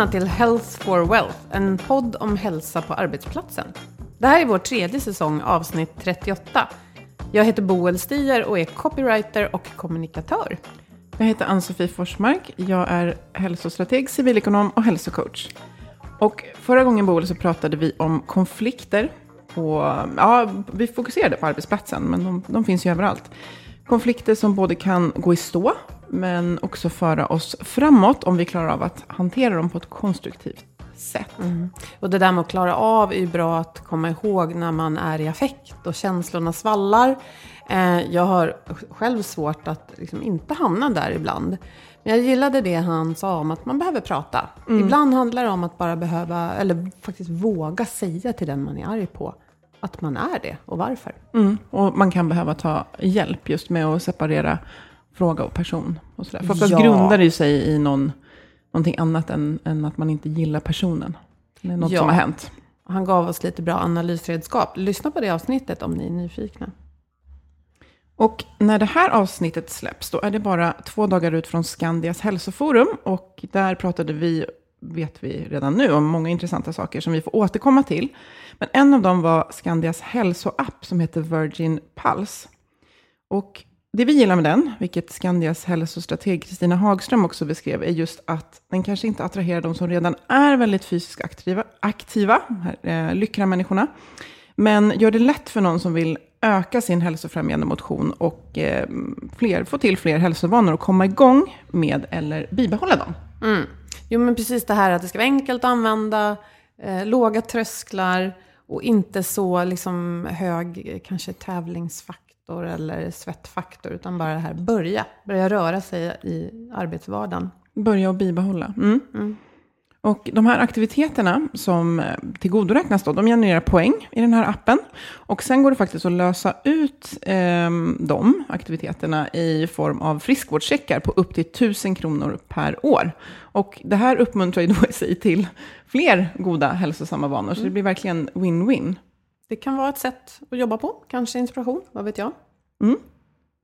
Välkomna till Health for Wealth, en podd om hälsa på arbetsplatsen. Det här är vår tredje säsong, avsnitt 38. Jag heter Boel Stier och är copywriter och kommunikatör. Jag heter Ann-Sofie Forsmark. Jag är hälsostrateg, civilekonom och hälsocoach. Och förra gången Boel så pratade vi om konflikter. Och, ja, vi fokuserade på arbetsplatsen, men de, de finns ju överallt. Konflikter som både kan gå i stå, men också föra oss framåt om vi klarar av att hantera dem på ett konstruktivt sätt. Mm. Och det där med att klara av är ju bra att komma ihåg när man är i affekt och känslorna svallar. Eh, jag har själv svårt att liksom inte hamna där ibland. Men jag gillade det han sa om att man behöver prata. Mm. Ibland handlar det om att bara behöva, eller faktiskt våga säga till den man är arg på att man är det och varför. Mm. Och man kan behöva ta hjälp just med att separera fråga och person. Och sådär. För oftast ja. grundar det sig i någon, någonting annat än, än att man inte gillar personen. Eller något ja. som har hänt. Han gav oss lite bra analysredskap. Lyssna på det avsnittet om ni är nyfikna. Och när det här avsnittet släpps, då är det bara två dagar ut från Skandias hälsoforum. Och där pratade vi, vet vi redan nu, om många intressanta saker som vi får återkomma till. Men en av dem var Skandias hälsoapp som heter Virgin Pulse. Och det vi gillar med den, vilket Skandias hälsostrateg Kristina Hagström också beskrev, är just att den kanske inte attraherar de som redan är väldigt fysiskt aktiva, aktiva eh, lyckra människorna, men gör det lätt för någon som vill öka sin hälsofrämjande motion och eh, fler, få till fler hälsovanor och komma igång med eller bibehålla dem. Mm. Jo, men precis det här att det ska vara enkelt att använda, eh, låga trösklar och inte så liksom hög eh, kanske tävlingsfaktor faktor eller svettfaktor, utan bara det här börja, börja röra sig i arbetsvardagen. Börja och bibehålla. Mm. Mm. Och de här aktiviteterna som eh, tillgodoräknas då, de genererar poäng i den här appen. Och sen går det faktiskt att lösa ut eh, de aktiviteterna i form av friskvårdscheckar på upp till 1000 kronor per år. Och det här uppmuntrar ju då i sig till fler goda hälsosamma vanor, mm. så det blir verkligen win-win. Det kan vara ett sätt att jobba på, kanske inspiration, vad vet jag. Mm.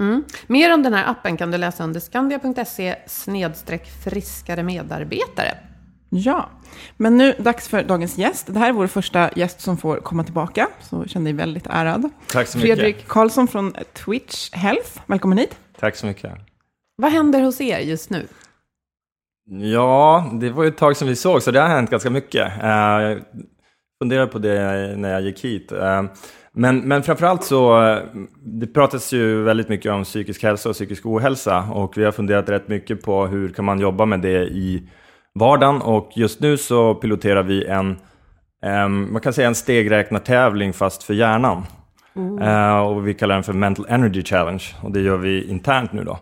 Mm. Mer om den här appen kan du läsa under skandia.se snedstreck friskare medarbetare. Ja, men nu dags för dagens gäst. Det här är vår första gäst som får komma tillbaka, så jag känner mig väldigt ärad. Tack så mycket. Fredrik Karlsson från Twitch Health, välkommen hit. Tack så mycket. Vad händer hos er just nu? Ja, det var ju ett tag som vi såg, så det har hänt ganska mycket. Funderade på det när jag gick hit. Eh, men, men framförallt så, det pratas ju väldigt mycket om psykisk hälsa och psykisk ohälsa och vi har funderat rätt mycket på hur kan man jobba med det i vardagen och just nu så piloterar vi en, man kan säga en stegräknartävling fast för hjärnan. Uh, och vi kallar den för Mental Energy Challenge och det gör vi internt nu då.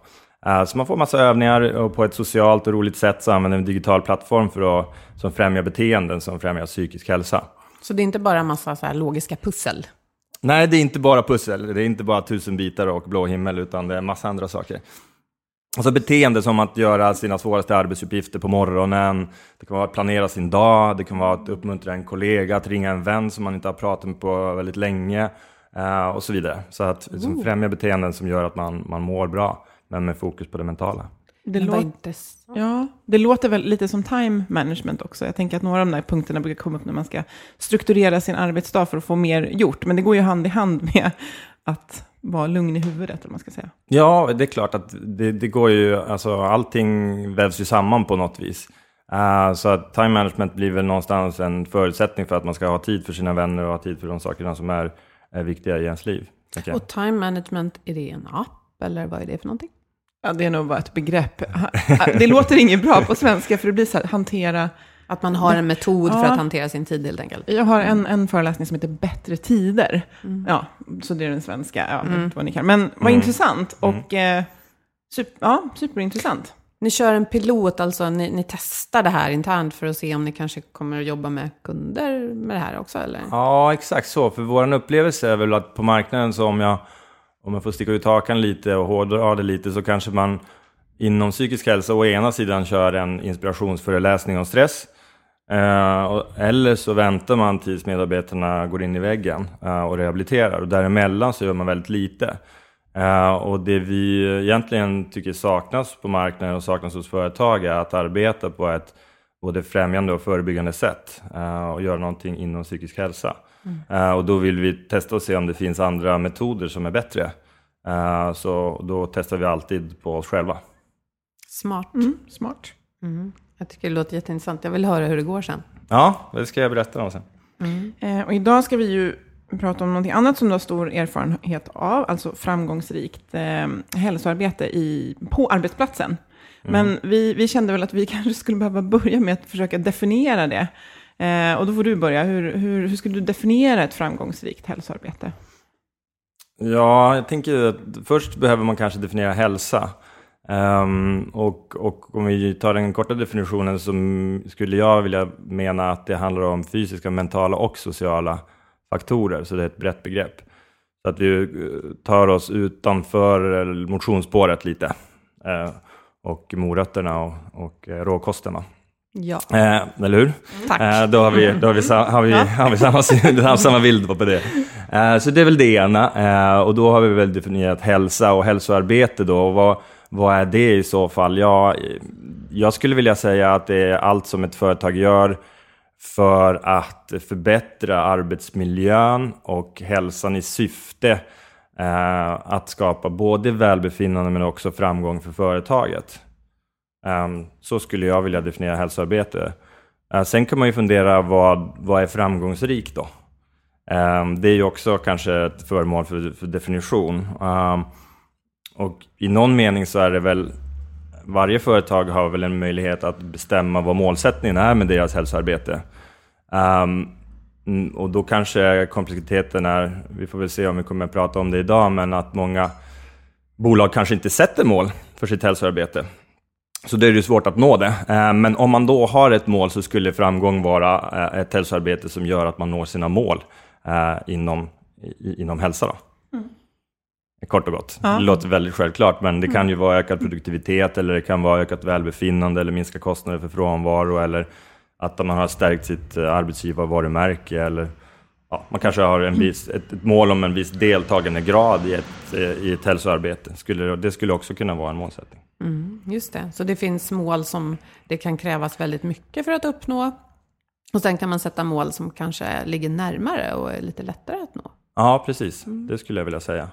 Så man får massa övningar och på ett socialt och roligt sätt så använder vi en digital plattform för att som främjar beteenden som främjar psykisk hälsa. Så det är inte bara en massa så logiska pussel? Nej, det är inte bara pussel. Det är inte bara tusen bitar och blå himmel, utan det är en massa andra saker. Alltså beteende som att göra sina svåraste arbetsuppgifter på morgonen. Det kan vara att planera sin dag, det kan vara att uppmuntra en kollega, att ringa en vän som man inte har pratat med på väldigt länge uh, och så vidare. Så att liksom, främja beteenden som gör att man, man mår bra, men med fokus på det mentala. Det, låter, ja, det låter väl lite som time management också. Jag tänker att några av de där punkterna brukar komma upp när man ska strukturera sin arbetsdag för att få mer gjort. Men det går ju hand i hand med att vara lugn i huvudet, om man ska säga. Ja, det är klart att det, det går ju, alltså allting vävs ju samman på något vis. Uh, så att time management blir väl någonstans en förutsättning för att man ska ha tid för sina vänner och ha tid för de sakerna som är, är viktiga i ens liv. Och time management, är det en app eller vad är det för någonting? Ja, det är nog bara ett begrepp. Det låter inget bra på svenska, för det blir så här, hantera... Att man har en metod ja. för att hantera sin tid helt enkelt. Jag har en, en föreläsning som heter Bättre tider. Mm. Ja, så det är den svenska. Ja, mm. vad ni kan. Men vad mm. intressant mm. och eh, super, ja, superintressant. Ni kör en pilot, alltså ni, ni, testar det här internt för att se om ni kanske kommer att jobba med kunder med det här också, eller? Ja, exakt så. För vår upplevelse är väl att på marknaden så om jag om man får sticka ut hakan lite och hårdra det lite så kanske man inom psykisk hälsa å ena sidan kör en inspirationsföreläsning om stress. Eh, eller så väntar man tills medarbetarna går in i väggen eh, och rehabiliterar och däremellan så gör man väldigt lite. Eh, och det vi egentligen tycker saknas på marknaden och saknas hos företag är att arbeta på ett både främjande och förebyggande sätt och göra någonting inom psykisk hälsa. Uh, och då vill vi testa och se om det finns andra metoder som är bättre. Uh, så då testar vi alltid på oss själva. Smart. Mm, smart. Mm. Jag tycker det låter jätteintressant. Jag vill höra hur det går sen. Ja, det ska jag berätta om sen. Mm. Eh, och idag ska vi ju prata om någonting annat som du har stor erfarenhet av, alltså framgångsrikt eh, hälsoarbete i, på arbetsplatsen. Mm. Men vi, vi kände väl att vi kanske skulle behöva börja med att försöka definiera det. Eh, och då får du börja. Hur, hur, hur skulle du definiera ett framgångsrikt hälsoarbete? Ja, jag tänker att först behöver man kanske definiera hälsa. Um, och, och, om vi tar den korta definitionen så skulle jag vilja mena att det handlar om fysiska, mentala och sociala faktorer, så det är ett brett begrepp. Så att vi eh, tar oss utanför motionsspåret lite, uh, och morötterna och, och eh, råkosterna. Ja. Eh, eller hur? Tack. Eh, då har vi, då har vi, har vi, har vi samma, samma bild på det. Eh, så det är väl det ena. Eh, och då har vi väl definierat hälsa och hälsoarbete då. Och vad, vad är det i så fall? Ja, jag skulle vilja säga att det är allt som ett företag gör för att förbättra arbetsmiljön och hälsan i syfte eh, att skapa både välbefinnande men också framgång för företaget. Um, så skulle jag vilja definiera hälsoarbete. Uh, sen kan man ju fundera vad, vad är framgångsrikt då? Um, det är ju också kanske ett föremål för, för definition. Um, och i någon mening så är det väl varje företag har väl en möjlighet att bestämma vad målsättningen är med deras hälsoarbete. Um, och då kanske komplexiteten är, vi får väl se om vi kommer att prata om det idag, men att många bolag kanske inte sätter mål för sitt hälsoarbete. Så det är ju svårt att nå det. Eh, men om man då har ett mål så skulle framgång vara eh, ett hälsoarbete som gör att man når sina mål eh, inom, inom hälsa. Då. Mm. Kort och gott. Ja. Det låter väldigt självklart, men det kan mm. ju vara ökad produktivitet eller det kan vara ökat välbefinnande eller minska kostnader för frånvaro eller att man har stärkt sitt arbetsgivarvarumärke eller ja, man kanske har en viss, ett, ett, mål om en viss deltagandegrad i ett, i ett hälsoarbete. Skulle, det skulle också kunna vara en målsättning. Mm, just det, så det finns mål som det kan krävas väldigt mycket för att uppnå. Och sen kan man sätta mål som kanske ligger närmare och är lite lättare att nå. Ja, precis. Mm. Det skulle jag vilja säga.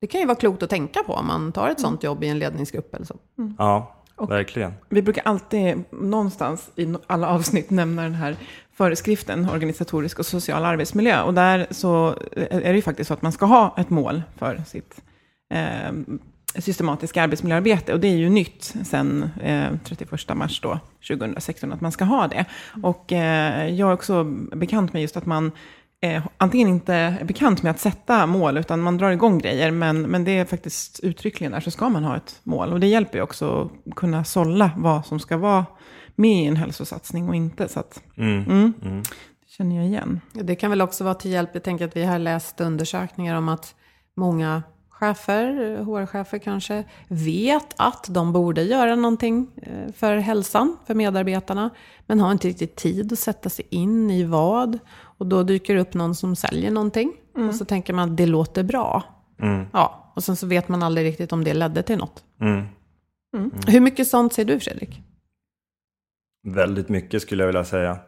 Det kan ju vara klokt att tänka på om man tar ett mm. sånt jobb i en ledningsgrupp eller så. Mm. Ja, och verkligen. Vi brukar alltid någonstans i alla avsnitt nämna den här föreskriften, organisatorisk och social arbetsmiljö. Och där så är det ju faktiskt så att man ska ha ett mål för sitt eh, systematiska arbetsmiljöarbete. Och det är ju nytt sen eh, 31 mars då, 2016, att man ska ha det. Och eh, jag är också bekant med just att man eh, antingen inte är bekant med att sätta mål, utan man drar igång grejer, men, men det är faktiskt uttryckligen där så ska man ha ett mål. Och det hjälper ju också att kunna sålla vad som ska vara med i en hälsosatsning och inte. Så att, Mm. mm, Mm. det känner jag igen. Det kan väl också vara till hjälp. Jag tänker att vi har läst undersökningar om att många chefer, HR-chefer kanske, vet att de borde göra någonting eh, för hälsan, för medarbetarna, men har inte riktigt tid att sätta sig in i vad. Och då dyker det upp någon som säljer någonting. Och så tänker man att det låter bra. Mm. Ja, och sen så vet man aldrig riktigt om det ledde till något. Mm. Hur mycket sånt ser du, Fredrik? Väldigt mycket skulle jag vilja säga.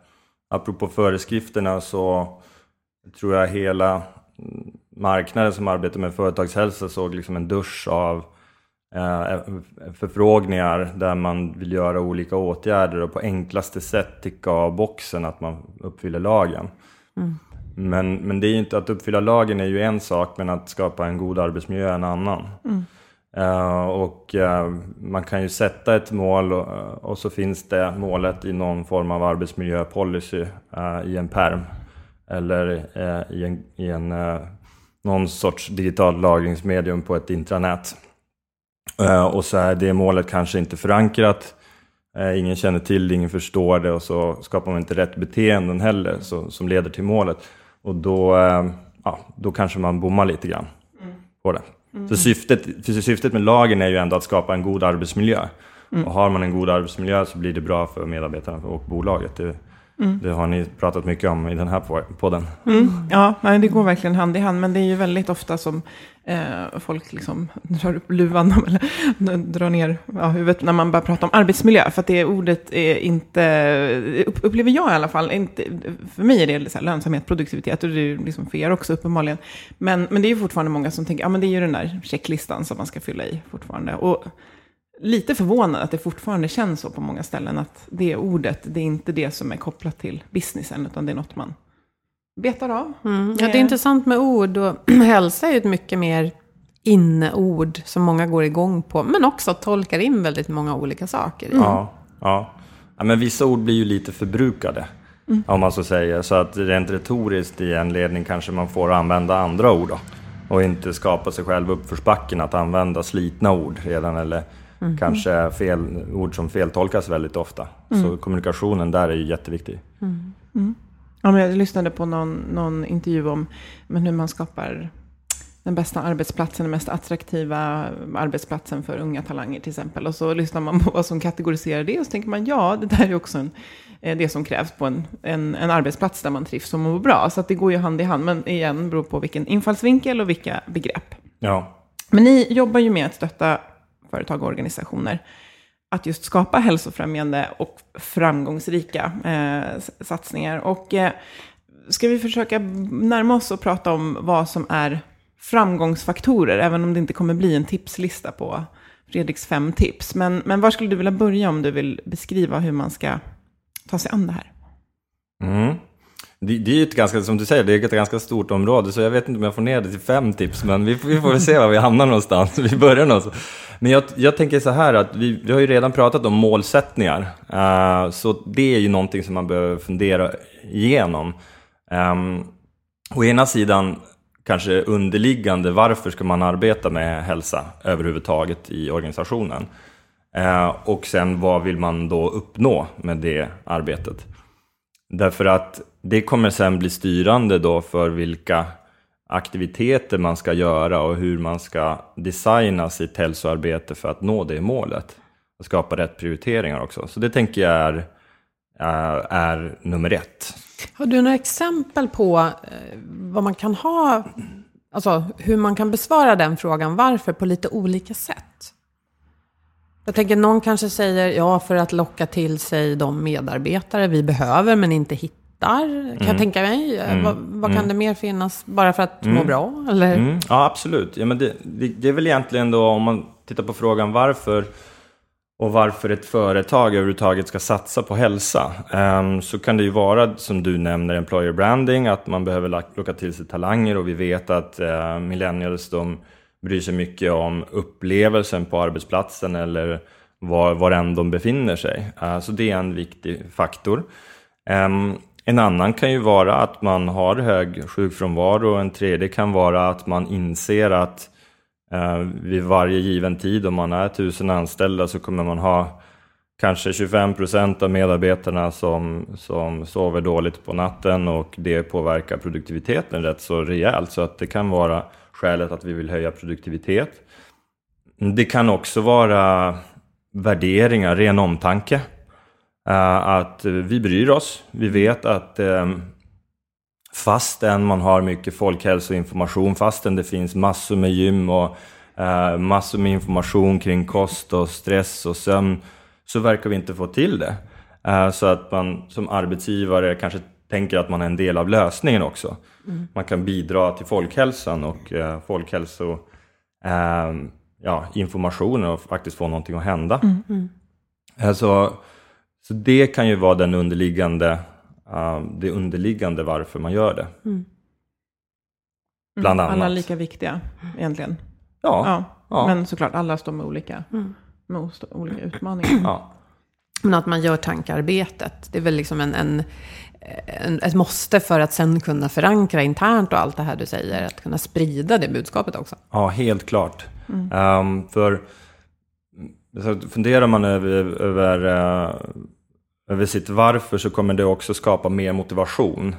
Apropå föreskrifterna så tror jag hela mm, marknaden som arbetar med företagshälsa såg liksom en dusch av eh, förfrågningar där man vill göra olika åtgärder och på enklaste sätt ticka av boxen att man uppfyller lagen. Men, men det är inte, att uppfylla lagen är ju en sak, men att skapa en god arbetsmiljö är en annan. Eh, och eh, man kan ju sätta ett mål och, och så finns det målet i någon form av arbetsmiljöpolicy eh, i en perm eller eh, i en, i en eh, någon sorts digital lagringsmedium på ett intranät. Eh, och så är det målet kanske inte förankrat. Eh, ingen känner till det, ingen förstår det och så skapar man inte rätt beteenden heller så, som leder till målet. Och då, eh, ja, då kanske man bommar lite grann på det. Så syftet, syftet med lagen är ju ändå att skapa en god arbetsmiljö. Och har man en god arbetsmiljö så blir det bra för medarbetarna och bolaget. Det, det har ni pratat mycket om i den här podden. Mm. Ja, nej, det går verkligen hand i hand. Men det är ju väldigt ofta som eh, folk liksom drar upp luvan eller drar ner ja, huvudet när man börjar prata om arbetsmiljö. För att det ordet är inte, upp- upplever jag i alla fall, inte, för mig är det så här lönsamhet, produktivitet och det är liksom för er också uppenbarligen. Men, men det är ju fortfarande många som tänker, ja men det är ju den där checklistan som man ska fylla i fortfarande. Och lite förvånad att det fortfarande känns så på många ställen att det ordet, det är inte det som är kopplat till businessen, utan det är något man betar av. Mm. Ja, det är intressant med ord. Och hälsa är ju ett mycket mer inneord som många går igång på. Men också tolkar in väldigt många olika saker i. Ja, ja. ja, men vissa ord blir ju lite förbrukade. Om man så säger. Så att rent retoriskt i en ledning kanske man får använda andra ord då. Och inte skapa sig själv uppförsbacken att använda slitna ord redan. Eller kanske fel, ord som feltolkas väldigt ofta. Så kommunikationen där är ju jätteviktig. Ja, men jag lyssnade på någon, någon intervju om men hur man skapar den bästa arbetsplatsen, den mest attraktiva arbetsplatsen för unga talanger till exempel. Och så lyssnar man på vad som kategoriserar det och så tänker man ja, det där är också en, eh, det som krävs på en, en, en arbetsplats där man trivs och mår bra. Så att det går ju hand i hand, men igen beror på vilken infallsvinkel och vilka begrepp. Ja, Men ni jobbar ju med att stötta företag och organisationer att just skapa hälsofrämjande och framgångsrika eh, satsningar. Och eh, ska vi försöka närma oss och prata om vad som är framgångsfaktorer, även om det inte kommer bli en tipslista på Fredriks fem tips. Men, men var skulle du vilja börja om du vill beskriva hur man ska ta sig an det här? Mm. Det, det är ju ett ganska, som du säger, det är ett ganska stort område, så jag vet inte om jag får ner det till fem tips, men vi, vi får väl se var vi hamnar någonstans. Vi börjar någonstans. Men jag, jag tänker så här att vi, vi har ju redan pratat om målsättningar, uh, så det är ju någonting som man behöver fundera igenom. Um, å ena sidan kanske underliggande, varför ska man arbeta med hälsa överhuvudtaget i organisationen? Uh, och sen vad vill man då uppnå med det arbetet? Därför att det kommer sen bli styrande då för vilka aktiviteter man ska göra och hur man ska designa sitt hälsoarbete för att nå det målet. Och skapa rätt prioriteringar också. Så det tänker jag är, är, är nummer ett. Har du några exempel på eh, vad man kan ha, alltså hur man kan besvara den frågan, varför, på lite olika sätt? Jag tänker någon kanske säger, ja, för att locka till sig de medarbetare vi behöver men inte hittar. Kan jag tänka mig. Eh, Vad, vad kan det mer finnas? Bara för att må bra? Eller? Mm, ja, absolut. Ja, men det, det, det är väl egentligen då, om man tittar på frågan varför och varför ett företag överhuvudtaget ska satsa på hälsa. Ehm, så kan det ju vara, som du nämner, employer branding, att man behöver locka till sig talanger och vi vet att uh, millennials, de bryr sig mycket om upplevelsen på arbetsplatsen eller var, var än de befinner sig. Eh, så det är en viktig faktor. Ehm, en annan kan ju vara att man har hög sjukfrånvaro. En tredje kan vara att man inser att eh, vid varje given tid, om man är tusen anställda, så kommer man ha kanske 25 procent av medarbetarna som, som sover dåligt på natten och det påverkar produktiviteten rätt så rejält. Så att det kan vara skälet att vi vill höja produktivitet. Det kan också vara värderingar, ren omtanke. Eh, att vi bryr oss. Vi vet att ehm, fastän man har mycket folkhälsoinformation, fastän det finns massor med gym och eh, massor med information kring kost och stress och sömn, så verkar vi inte få till det. Eh, så att man som arbetsgivare kanske tänker att man är en del av lösningen också. Mm. Man kan bidra till folkhälsan och uh, folkhälso uh, ja, informationen och faktiskt få någonting att hända. Mm. Mm. Alltså, så det kan ju vara den underliggande, uh, det underliggande varför man gör det. Mm. Bland annat. Alla lika viktiga egentligen. Ja, ja. ja. Men såklart, alla står med olika, mm. med olika utmaningar. Ja. Men att man gör tankearbetet, det är väl liksom en, en, ett måste för att sen kunna förankra internt och allt det här du säger. Att kunna sprida det budskapet också. Ja, helt klart. Mm. Um, för så funderar man över, över, uh, över sitt varför så kommer det också skapa mer motivation.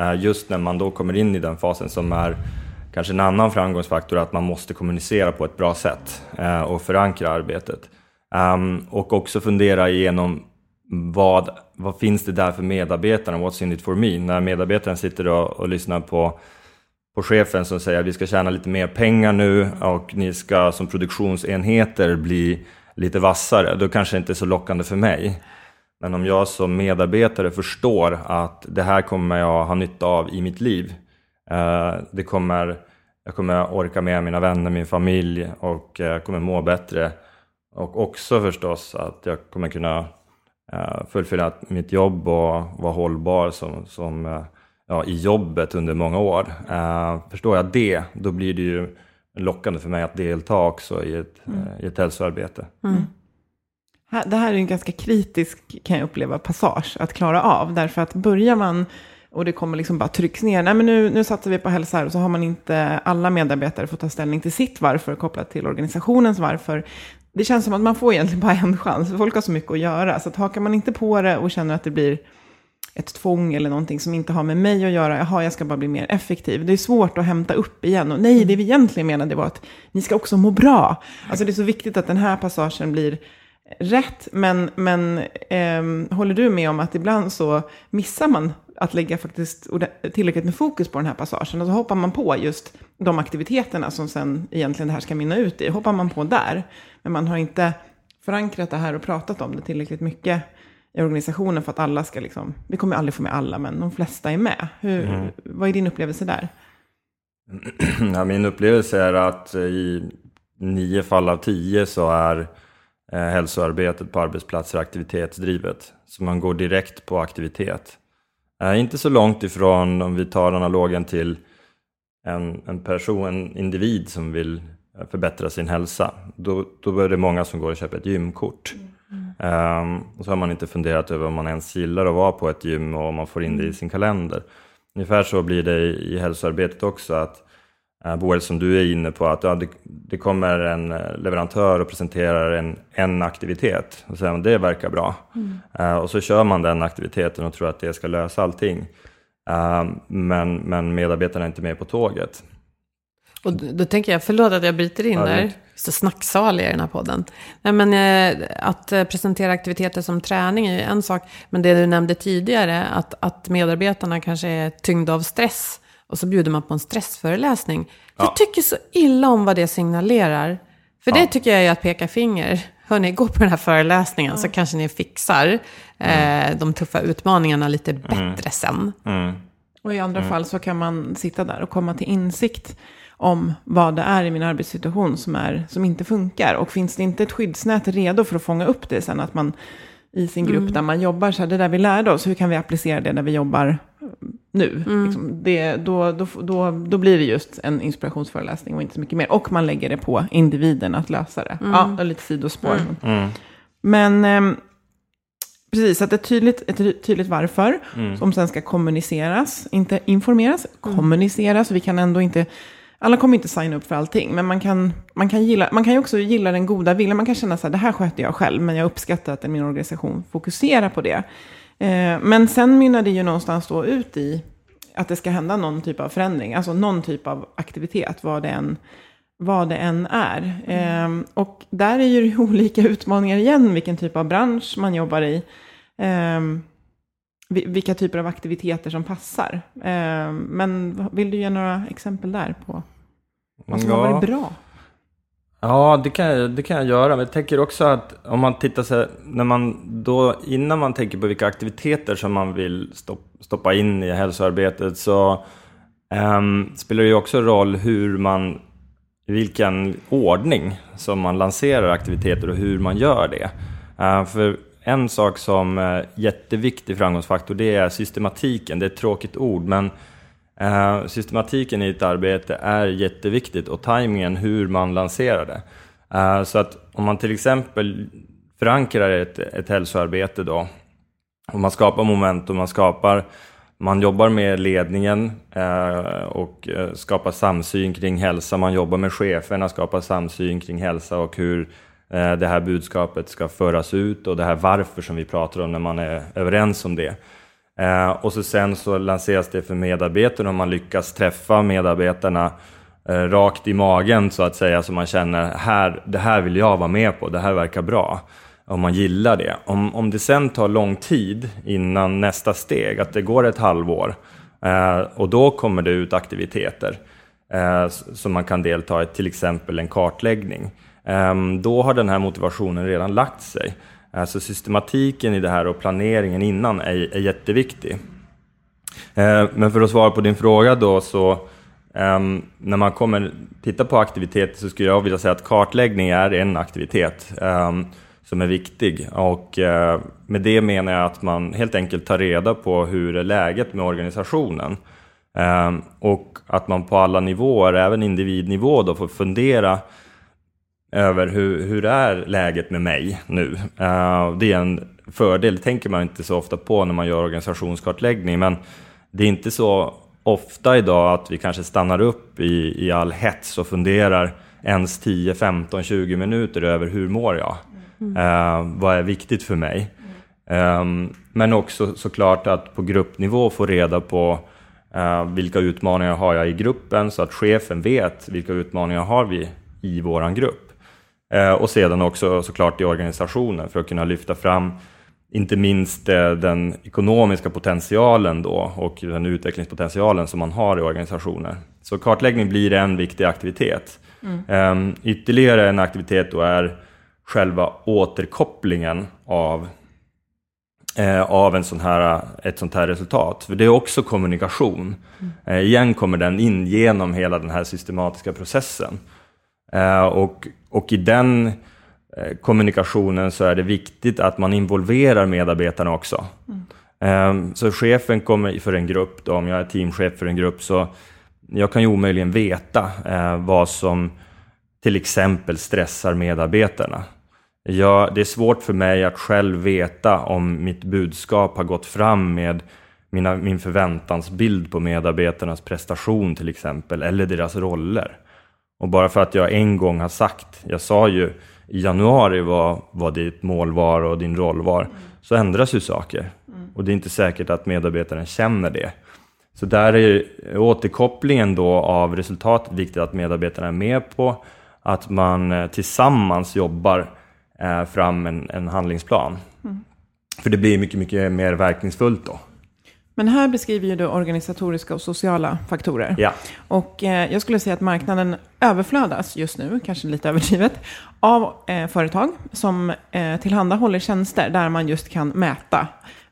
Uh, just när man då kommer in i den fasen som är kanske en annan framgångsfaktor, att man måste kommunicera på ett bra sätt uh, och förankra arbetet. Um, och också fundera igenom vad, vad finns det där för medarbetarna, what's in it for me? När medarbetaren sitter och, och lyssnar på på chefen som säger att vi ska tjäna lite mer pengar nu och ni ska som produktionsenheter bli lite vassare, då kanske det inte är så lockande för mig. Men om jag som medarbetare förstår att det här kommer jag ha nytta av i mitt liv. Eh, det kommer, jag kommer orka med mina vänner, min familj och eh, jag kommer må bättre. Och också förstås att jag kommer kunna fullfölja mitt jobb och vara hållbar som, som eh, ja, i jobbet under många år. Uh, förstår jag det, då blir det ju lockande för mig att delta också i ett, mm. i ett hälsoarbete. Mm. Det här är en ganska kritisk, kan jag uppleva, passage att klara av. Därför att börjar man och det kommer liksom bara trycks ner. Nej, men nu, nu satsar vi på hälsa och så har man inte alla medarbetare fått ta ställning till sitt varför kopplat till organisationens varför. Det känns som att man får egentligen bara en chans. Folk har så mycket att göra. Så att hakar man inte på det och känner att det blir ett tvång eller någonting som inte har med mig att göra. Jaha, jag ska bara bli mer effektiv. Det är svårt att hämta upp igen. Och nej, det vi egentligen menade var att ni ska också må bra. Alltså det är så viktigt att den här passagen blir rätt. Men, men eh, håller du med om att ibland så missar man att lägga faktiskt tillräckligt med fokus på den här passagen. Och så hoppar man på just de aktiviteterna som sen egentligen det här ska minna ut i. Hoppar man på där. Men man har inte förankrat det här och pratat om det tillräckligt mycket i organisationen för att alla ska liksom, vi kommer aldrig få med alla, men de flesta är med. Hur, mm. Vad är din upplevelse där? Ja, min upplevelse är att i nio fall av tio så är eh, hälsoarbetet på arbetsplatser aktivitetsdrivet. Så man går direkt på aktivitet. Eh, inte så långt ifrån om vi tar analogen till en, en person, en individ som vill förbättra sin hälsa. Då, då är det många som går och köper ett gymkort. Mm. Um, och så har man inte funderat över om man ens gillar att vara på ett gym och om man får in det i mm. sin kalender. Ungefär så blir det i, i hälsoarbetet också. att Boel, som du är inne på, att ja, det, det, kommer en eh, leverantör och presenterar en, en aktivitet. Och säger man det verkar bra. Mm. Uh, och så kör man den aktiviteten och tror att det ska lösa allting. Men, men medarbetarna är inte med på tåget. Och då tänker jag, förlåt att jag bryter in ja, där, så snacksalig i den här podden. Nej, men eh, att eh, presentera aktiviteter som träning är ju en sak, men det du nämnde tidigare, att, att medarbetarna kanske är tyngda av stress, och så bjuder man på en stressföreläsning. Ja. Jag tycker så illa om vad det signalerar. För ja. det tycker jag är att peka finger. Hörni, gå på den här föreläsningen ja. så kanske ni fixar mm. eh, de tuffa utmaningarna lite mm. bättre mm. sen. Mm. Och i andra mm. fall så kan man sitta där och komma till insikt om vad det är i min arbetssituation som, är, som inte funkar. Och finns det inte ett skyddsnät redo för att fånga upp det sen, att man i sin grupp mm. där man jobbar, så här, det där vi lärde oss, hur kan vi applicera det där vi jobbar nu? Mm. Liksom, det, då, då, då, då blir det just en inspirationsföreläsning och inte så mycket mer. Och man lägger det på individen att lösa det. Mm. Ja, lite sidospår. Mm. mm. Men, eh, Precis, att ett tydligt, ett tydligt varför Mm. som sen ska kommuniceras, inte informeras, kommuniceras. Vi kan ändå inte, alla kommer inte signa upp för allting, men man kan, man kan, gilla, man kan ju också gilla den goda viljan. Man kan känna så här, det här sköter jag själv, men jag uppskattar att min organisation fokuserar på det. Eh, men sen mynnar det ju någonstans då ut i att det ska hända någon typ av förändring, alltså någon typ av aktivitet, vad det än, vad det än är. Eh, och där är ju olika utmaningar igen, vilken typ av bransch man jobbar i. Eh, vilka typer av aktiviteter som passar. Eh, men vill du ge några exempel där på vad som har Ja. varit bra? Ja, det kan, jag, det kan jag göra. Men jag tänker också att om man tittar så här, när man då, innan man tänker på vilka aktiviteter som man vill stopp, stoppa in i hälsoarbetet så ehm, spelar det ju också roll hur man, i vilken ordning som man lanserar aktiviteter och hur man gör det. Eh, för en sak som är jätteviktig framgångsfaktor det är systematiken. Det är ett tråkigt ord men eh, systematiken i ett arbete är jätteviktigt och tajmingen hur man lanserar det. Eh, så att om man till exempel förankrar ett, ett hälsoarbete då, och man skapar momentum, man skapar man jobbar med ledningen och skapar samsyn kring hälsa. Man jobbar med cheferna, skapar samsyn kring hälsa och hur Eh, det här budskapet ska föras ut och det här varför som vi pratar om när man är överens om det. Eh, och så sen så lanseras det för medarbetarna och man lyckas träffa medarbetarna eh, rakt i magen så att säga så man känner här, det här vill jag vara med på, det här verkar bra. Om man gillar det. Om, om det sen tar lång tid innan nästa steg, att det går ett halvår och då kommer det ut aktiviteter som man kan delta i, till exempel en kartläggning. Ehm, då har den här motivationen redan lagt sig. Så systematiken i det här och planeringen innan är, är jätteviktig. Ehm, men för att svara på din fråga då så ehm, när man kommer titta på aktiviteter så skulle jag vilja säga att kartläggning är en aktivitet som är viktig och eh, med det menar jag att man helt enkelt tar reda på hur är läget med organisationen och att man på alla nivåer, även individnivå då får fundera över hur, hur är läget med mig nu. Eh, det är en fördel, det tänker man inte så ofta på när man gör organisationskartläggning, men det är inte så ofta idag att vi kanske stannar upp i, i all hets och funderar ens 10, 15, 20 minuter över hur mår jag? Eh, vad är viktigt för mig? Ehm, men också såklart att på gruppnivå få reda på eh, vilka utmaningar har jag i gruppen så att chefen vet vilka utmaningar har vi i våran grupp. Eh, och sedan också såklart i organisationen för att kunna lyfta fram inte minst eh, den ekonomiska potentialen då och den utvecklingspotentialen som man har i organisationer. Så kartläggning blir en viktig aktivitet. Eh, ytterligare en aktivitet då är själva återkopplingen av eh, av en sån här, ett sånt här resultat. För det är också kommunikation. Eh, igen kommer den in genom hela den här systematiska processen. Och, och i den eh, kommunikationen så är det viktigt att man involverar medarbetarna också. Eh, så chefen kommer för en grupp, då, om jag är teamchef för en grupp, så jag kan ju omöjligen veta eh, vad som till exempel stressar medarbetarna. Jag, det är svårt för mig att själv veta om mitt budskap har gått fram med mina, min förväntansbild på medarbetarnas prestation till exempel, eller deras roller. Och bara för att jag en gång har sagt, jag sa ju i januari vad, vad ditt mål var och din roll var, så ändras ju saker. Och det är inte säkert att medarbetaren känner det. Så där är återkopplingen då av resultatet viktigt att medarbetarna är med på, att man eh, tillsammans jobbar eh, fram en, en handlingsplan. För det blir mycket, mycket mer verkningsfullt då. Men här beskriver ju du organisatoriska och sociala faktorer. Ja. Och eh, jag skulle säga att marknaden överflödas just nu, kanske lite överdrivet, av eh, företag som eh, tillhandahåller tjänster där man just kan mäta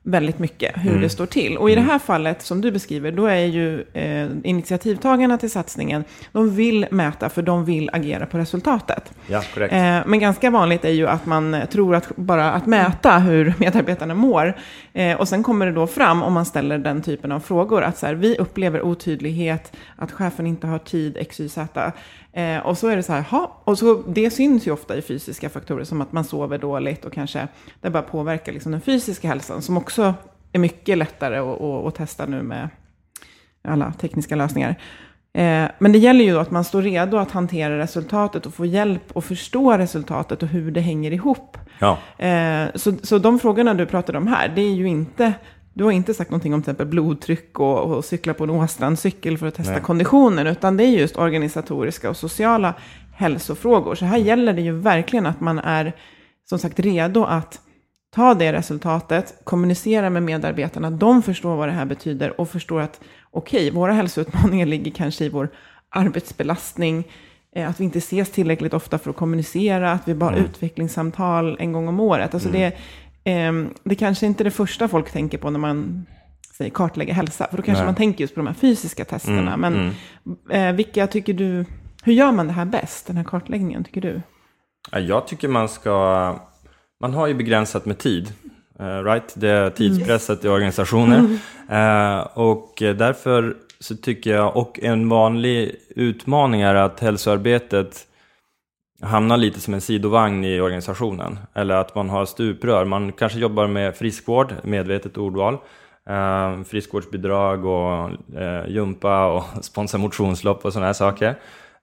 väldigt mycket hur det står till. Och i det här fallet som du beskriver, då är ju eh, initiativtagarna till satsningen, de vill mäta för de vill agera på resultatet. Ja, korrekt. Eh, men ganska vanligt är ju att man tror att bara att mäta hur medarbetarna mår. Eh, och sen kommer det då fram, om man ställer den typen av frågor, att så här, vi upplever otydlighet, att chefen inte har tid, x, y, z. Eh, och så är det så här, ha, och så, det syns ju ofta i fysiska faktorer, som att man sover dåligt och kanske det bara påverkar liksom den fysiska hälsan, som också är mycket lättare att, att, att testa nu med alla tekniska lösningar. Eh, men det gäller ju att man står redo att hantera resultatet och få hjälp att förstå resultatet och hur det hänger ihop. Ja. Eh, så, så de frågorna du pratade om här, det är ju inte, du har inte sagt någonting om till exempel blodtryck och, och cykla på en Åstrandcykel för att testa Nej. konditionen, utan det är just organisatoriska och sociala hälsofrågor. Så här gäller det ju verkligen att man är, som sagt, redo att ta det resultatet, kommunicera med medarbetarna, de förstår vad det här betyder och förstår att okej, våra hälsoutmaningar ligger kanske i vår arbetsbelastning, eh, att vi inte ses tillräckligt ofta för att kommunicera, att vi bara har utvecklingssamtal en gång om året. Alltså det, ehm, det kanske inte är det första folk tänker på när man säger kartlägga hälsa, för då kanske Nej. man tänker just på de här fysiska testerna. Mm, Men mm. eh, vilka tycker du, hur gör man det här bäst, den här kartläggningen, tycker du? Ja, Jag tycker man ska, man har ju begränsat med tid. eh, right? Det är tidspresset i organisationer. Eh, och därför så tycker jag, och en vanlig utmaning är att hälsoarbetet hamnar lite som en sidovagn i organisationen. Eller att man har stuprör. Man kanske jobbar med friskvård, medvetet ordval. Eh, friskvårdsbidrag och eh, jumpa och sponsra motionslopp och sådana här saker.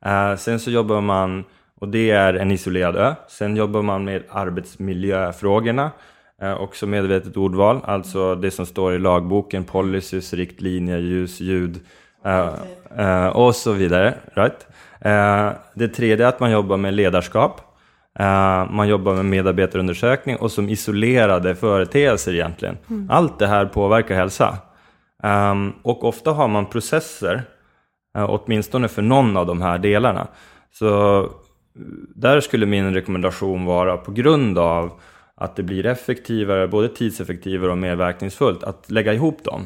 Eh, sen så jobbar man, och det är en isolerad ö. Sen jobbar man med arbetsmiljöfrågorna. Eh, också medvetet ordval, alltså det som står i lagboken, policies, riktlinjer, ljus, ljud eh, eh, och så vidare. Right? Eh, det tredje är att man jobbar med ledarskap. Eh, man jobbar med medarbetarundersökning och som isolerade företeelser egentligen. Allt det här påverkar hälsa. Ehm, och ofta har man processer, eh, åtminstone för någon av de här delarna. Så där skulle min rekommendation vara på grund av att det blir effektivare, både tidseffektivare och mer verkningsfullt, att lägga ihop dem.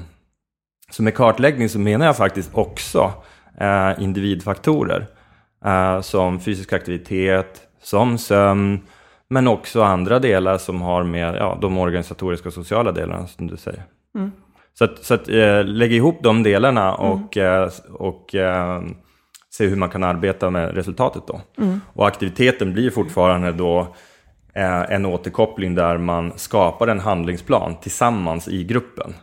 Så med kartläggning så menar jag faktiskt också individfaktorer som fysisk aktivitet, som sömn, men också andra delar som har med ja, de organisatoriska och sociala delarna som du säger. Så att, så att eh, lägga ihop de delarna och, eh, och eh, se hur man kan arbeta med resultatet då. Och aktiviteten blir fortfarande då eh, en återkoppling där man skapar en handlingsplan tillsammans i gruppen.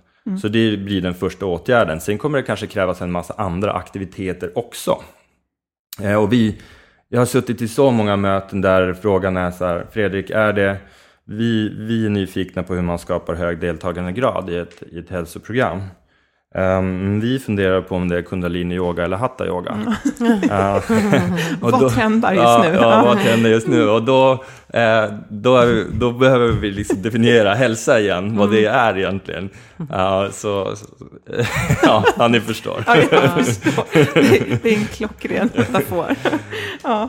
Så det blir den första åtgärden. Sen kommer det kanske krävas en massa andra aktiviteter också. Eh, och vi, jag har suttit i så många möten där frågan är så här, Fredrik, är det, vi, vi är nyfikna på hur man skapar hög deltagandegrad i ett, i ett hälsoprogram. Ehm, vi funderar på om det är kundalini-yoga eller hatta-yoga. Ja. Och Vad då- trendar just ja, nu? Ja, vad trendar just nu? Och då, eh, då, är, då behöver vi liksom definiera hälsa igen, vad det är egentligen. Ja, så, så, ja, ja, ni förstår. Ja, jag förstår. Det, det är en klockren metafor. Ja.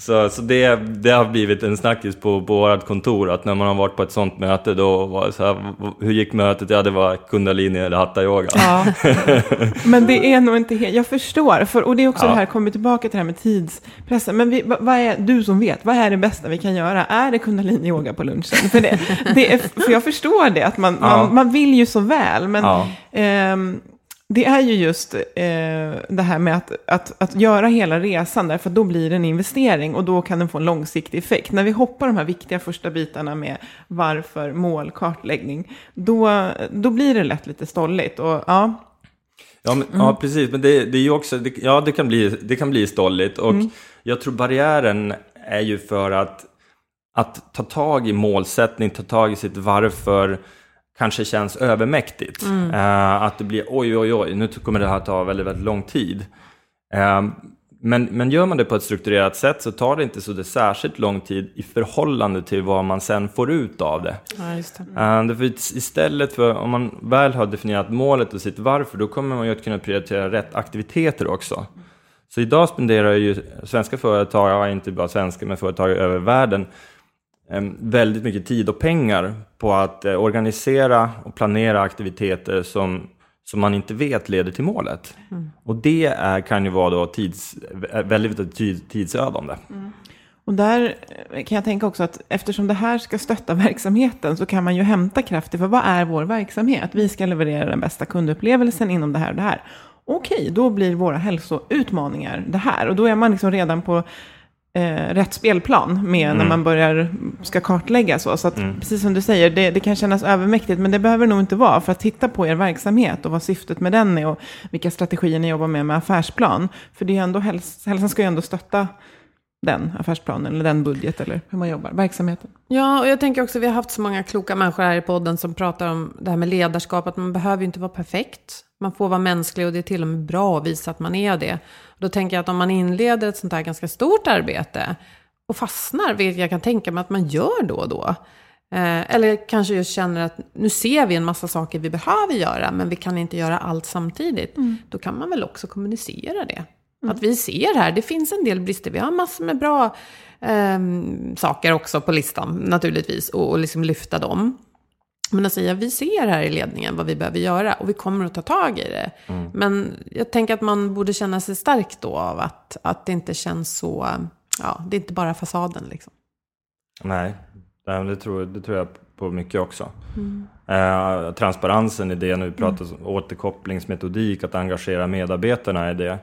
Så, så det, det har blivit en snackis på, på vårt kontor att när man har varit på ett sånt möte då var så här, hur gick mötet? Ja, det var kundalini eller hatta-yoga. Ja. Men det är nog inte helt, jag förstår. För, och det är också Ja. det här, kommer tillbaka till det här med tidspressen. Men vi, vad är, du som vet, vad är det bästa vi kan göra? Är det kundalini-yoga på lunchen? För, det, det är, för jag förstår det, att man, Ja. man, man vill ju så väl. Men Ja. ehm, det är ju just eh, det här med att, att, att göra hela resan, därför att då blir det en investering och då kan den få en långsiktig effekt. När vi hoppar de här viktiga första bitarna med varför, mål, kartläggning, då, då blir det lätt lite stolligt. Och, ja, Ja, men, ja precis. Men det, det är ju också, det, ja det kan bli, det kan bli stolligt. Och jag tror barriären är ju för att, att ta tag i målsättning, ta tag i sitt varför kanske känns övermäktigt. Eh, att det blir oj, oj, oj, nu kommer det här ta väldigt, väldigt lång tid. Eh, men, men gör man det på ett strukturerat sätt så tar det inte så det särskilt lång tid i förhållande till vad man sen får ut av det. ja det. Uh, istället för, om man väl har definierat målet och sitt varför, då kommer man ju att kunna prioritera rätt aktiviteter också. Så idag spenderar ju svenska företag, ja, inte bara svenska, men företag över världen, väldigt mycket tid och pengar på att eh, organisera och planera aktiviteter som, som man inte vet leder till målet. Mm. Och det är, kan ju vara då tids, väldigt, tidsödande. Mm. Och där kan jag tänka också att eftersom det här ska stötta verksamheten så kan man ju hämta krafter för vad är vår verksamhet? Vi ska leverera den bästa kundupplevelsen inom det här och det här. Okej, då blir våra hälsoutmaningar det här. Och då är man liksom redan på eh, rätt spelplan med mm. när man börjar, ska kartlägga så. Så att, mm. precis som du säger, det, det, kan kännas övermäktigt, men det behöver nog inte vara. För att titta på er verksamhet och vad syftet med den är och vilka strategier ni jobbar med med affärsplan. För det är ändå, häls hälsan ska ju ändå stötta den affärsplanen eller den budget eller hur man jobbar, verksamheten. Ja, och jag tänker också, vi har haft så många kloka människor här i podden som pratar om det här med ledarskap, att man behöver ju inte vara perfekt. Man får vara mänsklig och det är till och med bra att visa att man är det. Då tänker jag att om man inleder ett sånt här ganska stort arbete och fastnar, vilket jag kan tänka mig att man gör då och då, eh, eller kanske just känner att nu ser vi en massa saker vi behöver göra, men vi kan inte göra allt samtidigt. Mm. Då kan man väl också kommunicera det. Mm. Att vi ser här, det finns en del brister. Vi har massor med bra eh, saker också på listan naturligtvis. Och, och liksom lyfta dem. Men att säga, vi ser här i ledningen vad vi behöver göra och vi kommer att ta tag i det. Mm. Men jag tänker att man borde känna sig stark då av att, att det inte känns så, ja, det är inte bara fasaden liksom. Nej, det tror, det tror jag på mycket också. Mm. Eh, transparensen i det, nu pratar mm. återkopplingsmetodik, att engagera medarbetarna i det.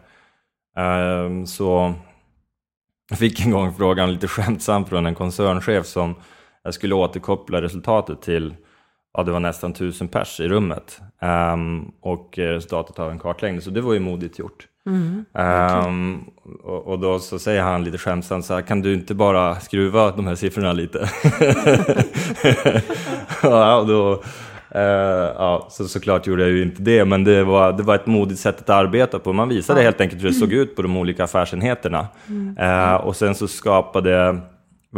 Eh, så jag fick en gång frågan lite skämtsamt från en koncernchef som jag skulle återkoppla resultatet till ja, det var nästan tusen pers i rummet um, och resultatet av en kartläggning, så det var ju modigt gjort. Mm, um, och, och, då så säger han lite skämtsamt så här, kan du inte bara skruva de här siffrorna lite? ja, och då, uh, ja, så såklart gjorde jag ju inte det, men det var, det var ett modigt sätt att arbeta på. Man visade ja. helt enkelt hur det såg ut på de olika affärsenheterna. Mm. Uh, och sen så skapade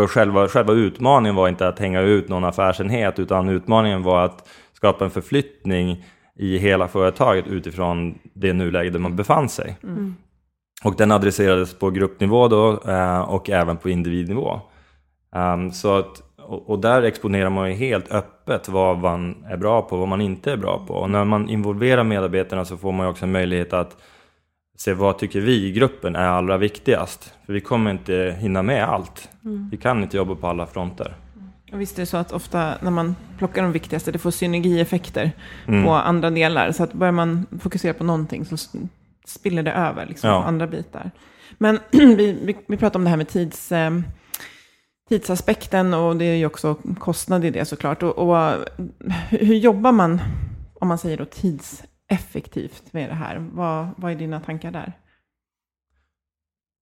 själva, själva utmaningen var inte att hänga ut någon affärsenhet utan utmaningen var att skapa en förflyttning i hela företaget utifrån det nuläge där man befann sig. Mm. Och den adresserades på gruppnivå då eh, och även på individnivå. Um, så att, och, och, där exponerar man ju helt öppet vad man är bra på och vad man inte är bra på. Och när man involverar medarbetarna så får man ju också en möjlighet att se vad tycker vi i gruppen är allra viktigast. För vi kommer inte hinna med allt. Mm. Vi kan inte jobba på alla fronter. Och visst är det så att ofta när man plockar de viktigaste, det får synergieffekter mm. på andra delar. Så att börjar man fokusera på någonting så spiller det över liksom, ja. andra bitar. Men vi, vi, vi pratar om det här med tids, eh, tidsaspekten och det är ju också kostnad i det såklart. Och, och hur jobbar man, om man säger då tidseffektivt, med det här? Vad, vad är dina tankar där?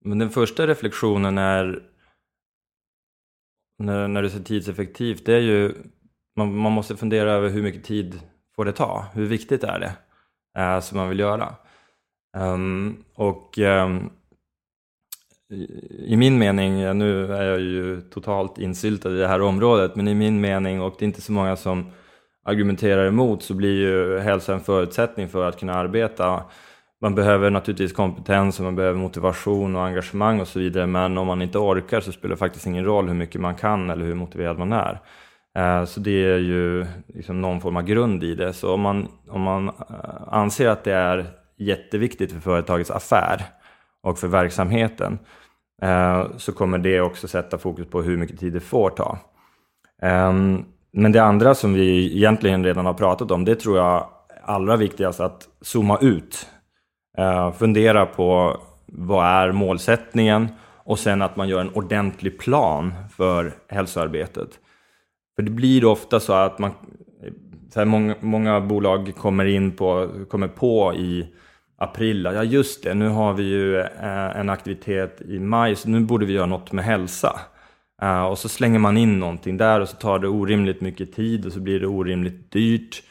Men den första reflektionen är när, när du säger tidseffektivt, det är ju man, man, måste fundera över hur mycket tid får det ta? Hur viktigt är det äh, som man vill göra? Um, och um, i min mening, nu är jag ju totalt insyltad i det här området, men i min mening, och det är inte så många som argumenterar emot så blir ju hälsa en förutsättning för att kunna arbeta. Man behöver naturligtvis kompetens och man behöver motivation och engagemang och så vidare men om man inte orkar så spelar det faktiskt ingen roll hur mycket man kan eller hur motiverad man är. Eh, så det är ju liksom någon form av grund i det. Så om man, om man eh, anser att det är jätteviktigt för företagets affär och för verksamheten eh, så kommer det också sätta fokus på hur mycket tid det får ta. Ehm, men det andra som vi egentligen redan har pratat om, det tror jag är allra viktigast att zooma ut. Eh, fundera på vad är målsättningen och sen att man gör en ordentlig plan för hälsoarbetet. För det blir ofta så att man, så många, många, bolag kommer in på, kommer på i april, ja just det, nu har vi ju uh, en aktivitet i maj, så nu borde vi göra något med hälsa. Uh, och så slänger man in någonting där och så tar det orimligt mycket tid och så blir det orimligt dyrt.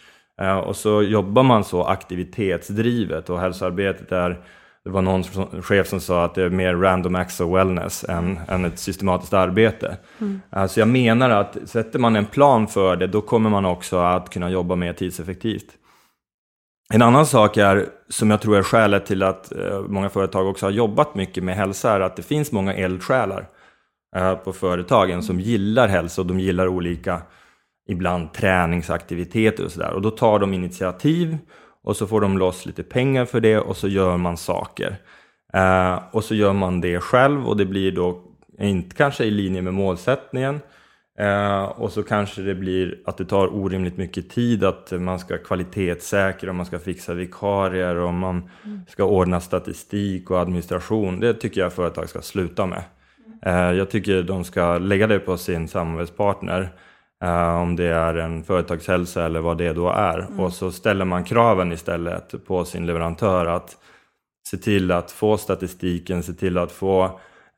Uh, och så jobbar man så aktivitetsdrivet och hälsoarbetet är det var någon chef som sa att det är mer random acts of wellness än, än ett systematiskt arbete. Mm. Så jag menar att sätter man en plan för det, då kommer man också att kunna jobba mer tidseffektivt. En annan sak är, som jag tror är skälet till att eh, många företag också har jobbat mycket med hälsa, är att det finns många eldsjälar eh, på företagen som gillar hälsa och de gillar olika, ibland träningsaktiviteter och sådär. Och då tar de initiativ och så får de loss lite pengar för det och så gör man saker. Eh, och så gör man det själv och det blir då inte kanske i linje med målsättningen. Eh, och så kanske det blir att det tar orimligt mycket tid att man ska kvalitetssäkra, man ska fixa vikarier och man ska ordna statistik och administration. Det tycker jag företag ska sluta med. Eh, jag tycker de ska lägga det på sin samarbetspartner. Uh, om det är en företagshälsa eller vad det då är. Mm. Och så ställer man kraven istället på sin leverantör att se till att få statistiken, se till att få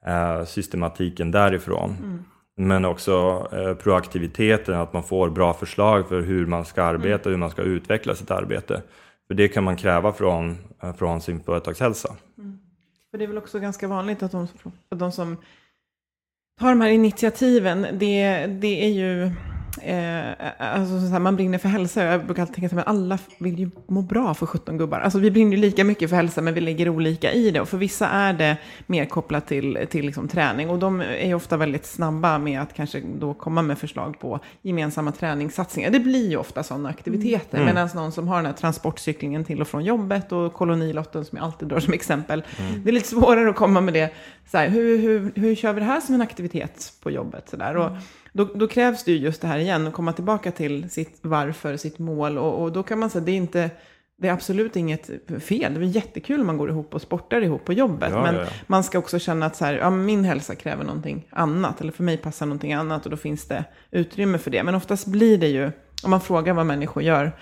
uh, systematiken därifrån. Mm. Men också uh, proaktiviteten, att man får bra förslag för hur man ska arbeta, mm. hur man ska utveckla sitt arbete. För det kan man kräva från, från sin företagshälsa. Mm. För det är väl också ganska vanligt att de, att de som tar de här initiativen, det, det är ju Eh, alltså, så här, man brinner för hälsa. Jag brukar alltid tänka att alla vill ju må bra för 17 gubbar. Alltså, vi brinner ju lika mycket för hälsa, men vi lägger olika i det. Och för vissa är det mer kopplat till, till liksom träning. Och de är ju ofta väldigt snabba med att kanske då komma med förslag på gemensamma träningssatsningar. Det blir ju ofta sådana aktiviteter. Mm. Medan någon som har den här transportcyklingen till och från jobbet och kolonilotten som jag alltid drar som exempel. Mm. Det är lite svårare att komma med det. Så här, hur, hur, hur kör vi det här som en aktivitet på jobbet? Så där. Och, mm. Då, då, krävs det ju just det här igen, att komma tillbaka till sitt varför, sitt mål. Och, och då kan man säga, det är inte, det är absolut inget fel. Det är jättekul om man går ihop och sportar ihop på jobbet. Ja, men ja, ja. man ska också känna att så här, ja, min hälsa kräver någonting annat. Eller för mig passar någonting annat och då finns det utrymme för det. Men oftast blir det ju, om man frågar vad människor gör,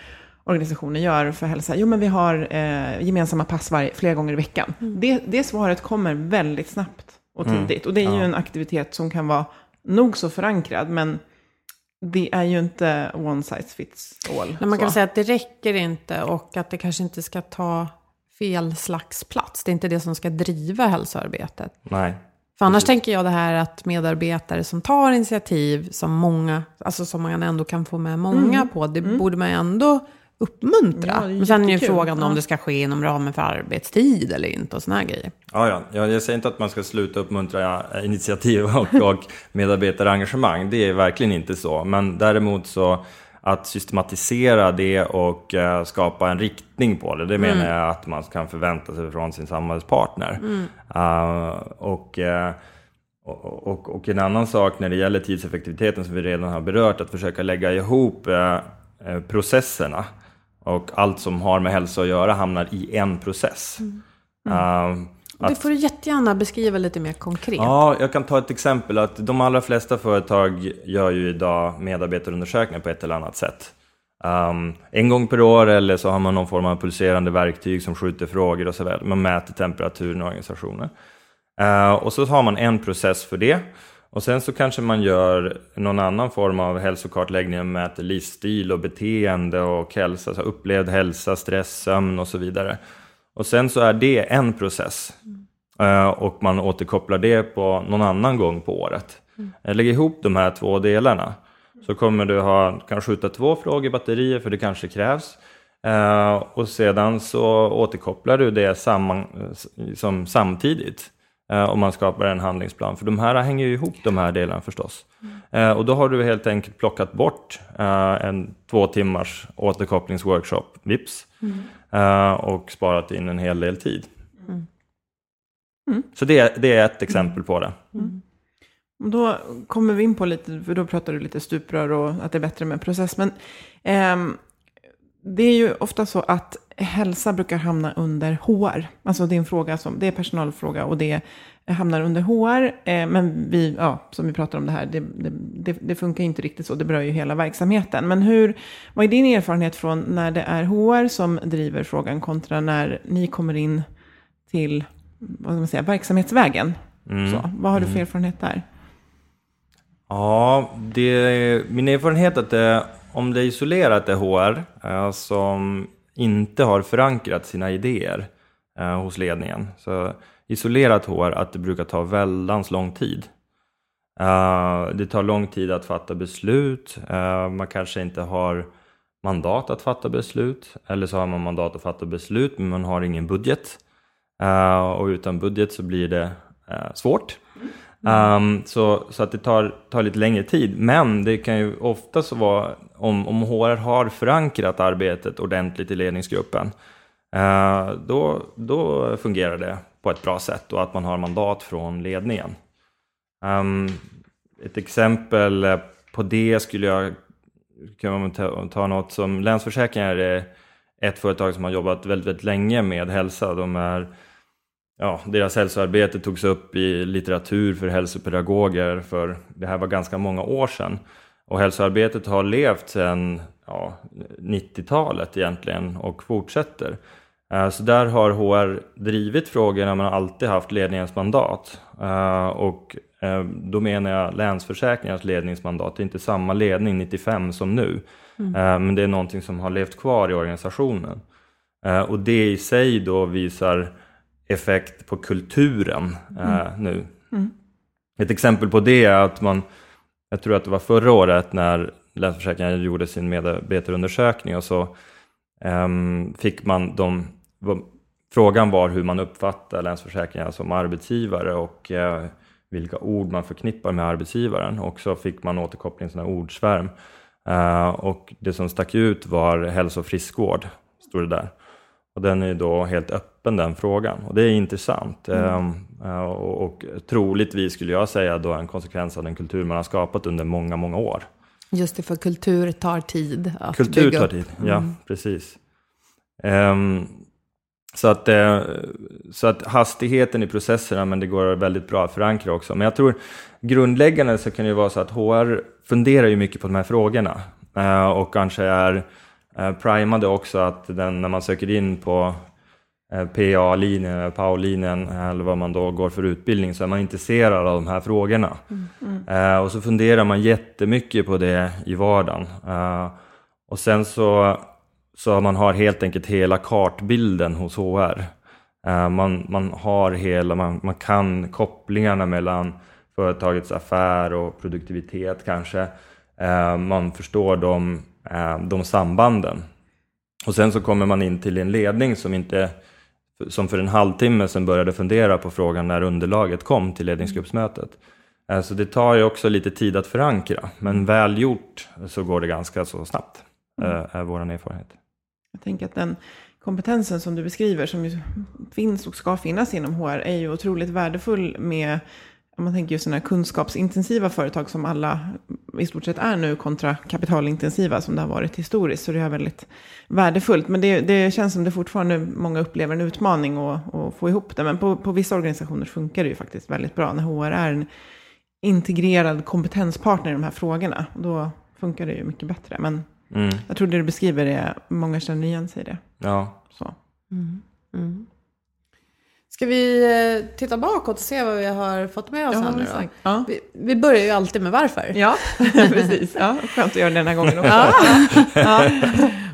organisationer gör för hälsa. Jo, men vi har eh, gemensamma pass varje, flera gånger i veckan. Mm. Det, det svaret kommer väldigt snabbt och mm. tidigt. Mm. Och det är ju en aktivitet som kan vara nog så förankrad, men det är ju inte one size fits all. Men man kan så. säga att det räcker inte och att det kanske inte ska ta fel slags plats. Det är inte det som ska driva hälsoarbetet. Nej. För annars Precis. tänker jag det här att medarbetare som tar initiativ som många, alltså som man ändå kan få med många mm. på, det mm. borde man ändå uppmuntra. Ja, Men sen är ju frågan ja. om det ska ske inom ramen för arbetstid eller inte och sådana här grejer. Ja, ja, jag säger inte att man ska sluta uppmuntra initiativ och, och medarbetarengagemang. Det är verkligen inte så. Men däremot så att systematisera det och uh, skapa en riktning på det, det mm. menar jag att man kan förvänta sig från sin samhällspartner. Mm. Uh, och, uh, och, och, och, en annan sak när det gäller tidseffektiviteten som vi redan har berört, att försöka lägga ihop processerna och allt som har med hälsa att göra hamnar i en process. Mm. Mm. Uh, det får du jättegärna beskriva lite mer konkret. Ja, jag kan ta ett exempel. att De allra flesta företag gör ju idag medarbetarundersökningar på ett eller annat sätt. Um, en gång per år eller så har man någon form av pulserande verktyg som skjuter frågor och så vidare. Man mäter temperaturen i organisationen. Uh, och så har man en process för det. Och sen så kanske man gör någon annan form av hälsokartläggning och mäter livsstil och beteende och hälsa, så upplevd hälsa, stress, sömn och så vidare. Och sen så är det en process mm. och man återkopplar det på någon annan gång på året. Mm. Lägg ihop de här två delarna så kommer du ha, kan skjuta två frågor i batterier för det kanske krävs. Uh, och sedan så återkopplar du det samman, som samtidigt eh, om man skapar en handlingsplan. För de här hänger ju ihop, de här delarna förstås. Mm. Eh, och då har du helt enkelt plockat bort eh, en två timmars återkopplingsworkshop, vips, mm. Eh, och sparat in en hel del tid. Mm. mm. Så det, det, är ett exempel på det. Mm. Då kommer vi in på lite, för då pratar du lite stuprör och att det är bättre med process. Men eh, det är ju ofta så att hälsa brukar hamna under HR. Alltså det är en fråga som, det är personalfråga och det hamnar under HR. Eh, men vi, ja, som vi pratar om det här, det, det, det, funkar inte riktigt så. Det berör ju hela verksamheten. Men hur, vad är din erfarenhet från när det är HR som driver frågan kontra när ni kommer in till vad ska man säga, verksamhetsvägen? Mm. Så, vad har du för mm. erfarenhet där? Ja, det, min erfarenhet är att det, om det är isolerat är HR eh, som inte har förankrat sina idéer eh, hos ledningen. Så isolerat HR att det brukar ta väldigt lång tid. Uh, det tar lång tid att fatta beslut. Uh, man kanske inte har mandat att fatta beslut. Eller så har man mandat att fatta beslut men man har ingen budget. Uh, och utan budget så blir det svårt. Um, så, så att det tar, tar lite längre tid. Men det kan ju ofta så vara om, om HR har förankrat arbetet ordentligt i ledningsgruppen. Uh, då, då fungerar det på ett bra sätt och att man har mandat från ledningen. Um, ett exempel på det skulle jag kunna ta, ta något som Länsförsäkringar är ett företag som har jobbat väldigt, väldigt länge med hälsa. De är, ja, deras hälsoarbete togs upp i litteratur för hälsopedagoger för det här var ganska många år sedan. Och hälsoarbetet har levt sedan ja, 90-talet egentligen och fortsätter. Eh, så där har HR drivit frågorna men alltid haft ledningens mandat. Eh, och eh, då menar jag Länsförsäkringars ledningsmandat, det är inte samma ledning 95 som nu. Mm. Men det är någonting som har levt kvar i organisationen. Och det i sig då visar effekt på kulturen mm. nu. Mm. Ett exempel på det är att man, jag tror att det var förra året när Länsförsäkringar gjorde sin medarbetarundersökning och så um, fick man de Frågan var hur man uppfattar Länsförsäkringar som arbetsgivare och eh, vilka ord man förknippar med arbetsgivaren. Och så fick man återkoppling, sån här ordsvärm. Uh, och det som stack ut var hälso och friskvård, stod det där. Och den är då helt öppen den frågan och det är intressant. Mm. Uh, och, och troligtvis skulle jag säga då en konsekvens av den kultur man har skapat under många, många år. Just det, för kultur tar tid att kultur bygga tar tid, mm. ja precis. Um, så att, eh, så att hastigheten i processerna, men det går väldigt bra att förankra också. Men jag tror grundläggande så kan det vara så att HR funderar ju mycket på de här frågorna eh, och kanske är eh, primade också att den, när man söker in på PA-linjen, PAO-linjen eller vad man då går för utbildning så är man intresserad av de här frågorna. Mm, mm. och så funderar man jättemycket på det i vardagen. och sen så så man har helt enkelt hela kartbilden hos HR. Eh, man, man, har hela, man, man kan kopplingarna mellan företagets affär och produktivitet kanske. Eh, man förstår de, eh, de sambanden. Och sen så kommer man in till en ledning som inte som för en halvtimme sedan började fundera på frågan när underlaget kom till ledningsgruppsmötet. Så det tar ju också lite tid att förankra, men väl gjort så går det ganska så snabbt, är vår erfarenhet. Jag tänker att den kompetensen som du beskriver, som ju finns och ska finnas inom HR, är ju otroligt värdefull med om man tänker just sådana här kunskapsintensiva företag som alla i stort sett är nu kontra kapitalintensiva som det har varit historiskt. Så det är väldigt värdefullt. Men det, det känns som det fortfarande många upplever en utmaning att, att få ihop det. Men på, på vissa organisationer funkar det ju faktiskt väldigt bra när HR är en integrerad kompetenspartner i de här frågorna. Då funkar det ju mycket bättre. Men Mm. Jag tror det du beskriver är, många känner igen sig i det. Ja. Så. Mm. Mm. Ska vi eh, titta bakåt och se vad vi har fått med oss ja, här nu då? Ja. Vi, vi, börjar ju alltid med varför. Ja, precis. Ja, skönt att göra det den här gången också. Ja. ja.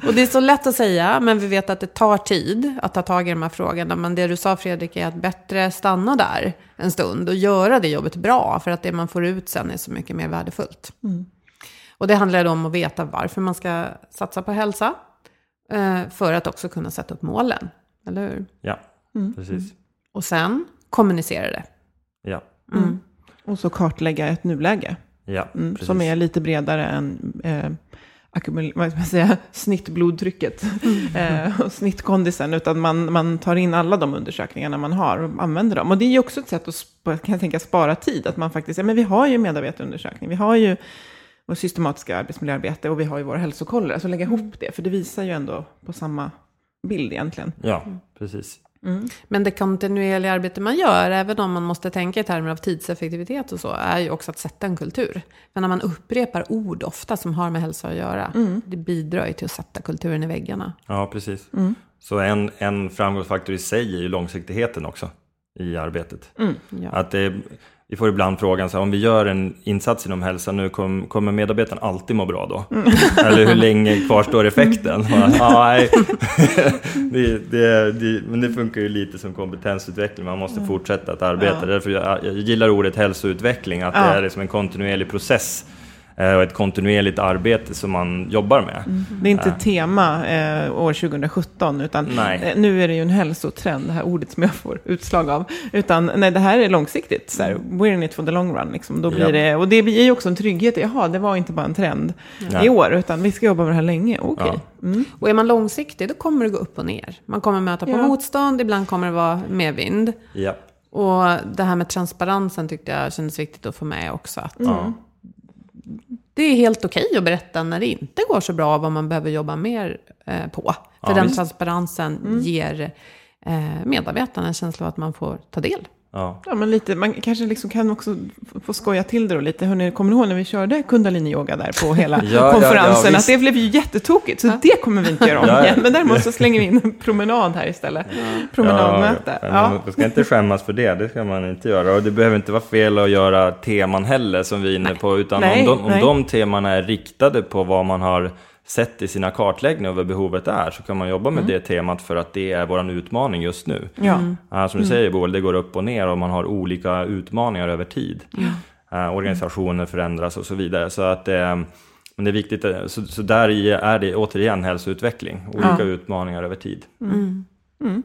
Och det är så lätt att säga, men vi vet att det tar tid att ta tag i de här frågorna. Men det du sa Fredrik är att bättre stanna där en stund och göra det jobbet bra. För att det man får ut sen är så mycket mer värdefullt. Mm. Och det handlar då om att veta varför man ska satsa på hälsa. Eh, för att också kunna sätta upp målen. Eller hur? Ja, mm. precis. Och sen kommunicera det. Ja. Mm. mm. Och så kartlägga ett nuläge. Ja, mm, som är lite bredare än eh, akkumul- vad ska man säga, snittblodtrycket mm. eh, och snittkondisen. Utan man, man tar in alla de undersökningarna man har och använder dem. Och det är ju också ett sätt att kan jag tänka, spara tid. Att man faktiskt, ja men vi har ju medarbetarundersökning, vi har ju och systematiska arbetsmiljöarbete och vi har ju våra hälsokoller. Alltså lägga ihop det, för det visar ju ändå på samma bild egentligen. Ja, precis. Mm. Men det kontinuerliga arbete man gör, även om man måste tänka i termer av tidseffektivitet och så, är ju också att sätta en kultur. För när man upprepar ord ofta som har med hälsa att göra, mm. det bidrar ju till att sätta kulturen i väggarna. Ja, precis. Mm. Så en, en framgångsfaktor i sig är ju långsiktigheten också i arbetet. Mm. Ja. Att det, vi får ibland frågan så här, om vi gör en insats inom hälsa nu, kom, kommer medarbetaren alltid må bra då? Mm. Eller hur länge kvarstår effekten? ah, nej. det, det, det, men det funkar ju lite som kompetensutveckling, man måste mm. fortsätta att arbeta. Ja. Därför jag, jag gillar ordet hälsoutveckling, att ja. det är liksom en kontinuerlig process och ett kontinuerligt arbete som man jobbar med. Mm. Det är inte ett tema eh, år 2017, utan eh, nu är det ju en hälsotrend, det här ordet som jag får utslag av. Utan nej, det här är långsiktigt, så här, we're in it for the long run. Liksom. Då blir ja. det, och det blir ju också en trygghet, jaha, det var inte bara en trend ja. i år, utan vi ska jobba med det här länge, okej. Okay. Ja. Mm. Och är man långsiktig, då kommer det gå upp och ner. Man kommer möta på motstånd, ibland kommer det vara medvind. Ja. Och det här med transparensen tyckte jag kändes viktigt att få med också. Att mm. Det är helt okej okay att berätta när det inte går så bra, vad man behöver jobba mer eh, på. För ja, den visst. transparensen mm. ger eh, medarbetarna en känsla av att man får ta del. Ja. ja, men lite, man kanske liksom kan också få skoja till det då lite. Hörrni, kommer ni ihåg när vi körde kundalini-yoga där på hela ja, konferensen? Ja, att det blev ju jättetokigt, så det kommer vi inte göra om igen. Men däremot så slänger vi in en promenad här istället. Promenadmöte. Ja, Man ska inte skämmas för det, det ska man inte göra. Och det behöver inte vara fel att göra teman heller, som vi är inne på. Utan nej, om, de, om de temana är riktade på vad man har sett i sina kartläggningar över behovet är så kan man jobba med mm. det temat för att det är vår utmaning just nu. Ja. Uh, som du mm. säger Boel, det går upp och ner och man har olika utmaningar över tid. Ja. Uh, organisationer förändras och så vidare. Så att uh, men det är viktigt, så, så där är det återigen hälsoutveckling, olika ja. utmaningar över tid. Mm. mm.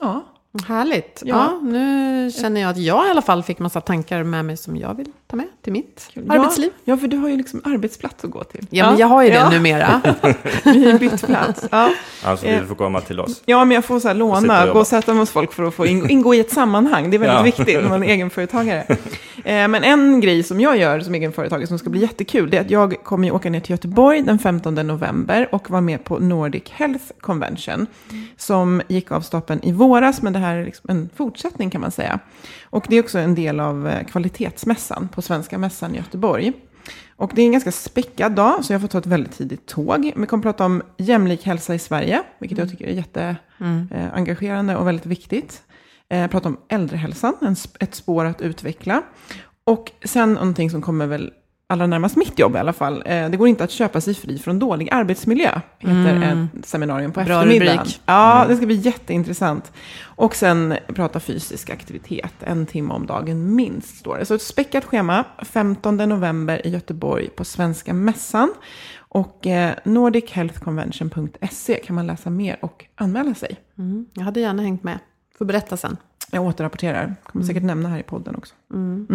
Ja. Härligt. Ja. ja. nu känner jag att jag i alla fall fick massa tankar med mig som jag vill ta med till mitt ja. arbetsliv. Ja, för du har ju liksom arbetsplats att gå till. Ja, ja. men jag har ju det ja. numera. Vi har bytt plats. Ja. Alltså, du får komma till oss. Ja, men jag får så här låna, gå och sätta mig hos folk för att få ingå i ett sammanhang. Det är väldigt viktigt när man är egenföretagare. Eh, men en grej som jag gör som egenföretagare som ska bli jättekul, det är att jag kommer ju åka ner till Göteborg den 15 november och vara med på Nordic Health Convention, som gick av stapeln i våras, men det här är liksom en fortsättning kan man säga. Och det är också en del av eh, kvalitetsmässan på Svenska Mässan i Göteborg. Och det är en ganska späckad dag, så jag får ta ett väldigt tidigt tåg. Vi kommer att prata om jämlik hälsa i Sverige, vilket jag mm. tycker är jätteengagerande mm. och väldigt viktigt. Eh, prata om äldrehälsan, en, ett spår att utveckla. Och sen någonting som kommer väl allra närmast mitt jobb i alla fall. Eh, det går inte att köpa sig fri från dålig arbetsmiljö, heter mm. ett seminarium på Bra eftermiddagen. Rubrik. Ja, mm. det ska bli jätteintressant. Och sen prata fysisk aktivitet, en timme om dagen minst, står det. Så ett späckat schema, 15 november i Göteborg på Svenska Mässan. Och eh, nordichealthconvention.se kan man läsa mer och anmäla sig. Mm. Jag hade gärna hängt med. Får berätta sen. Jag återrapporterar. Kommer mm. säkert nämna här i podden också. Mm.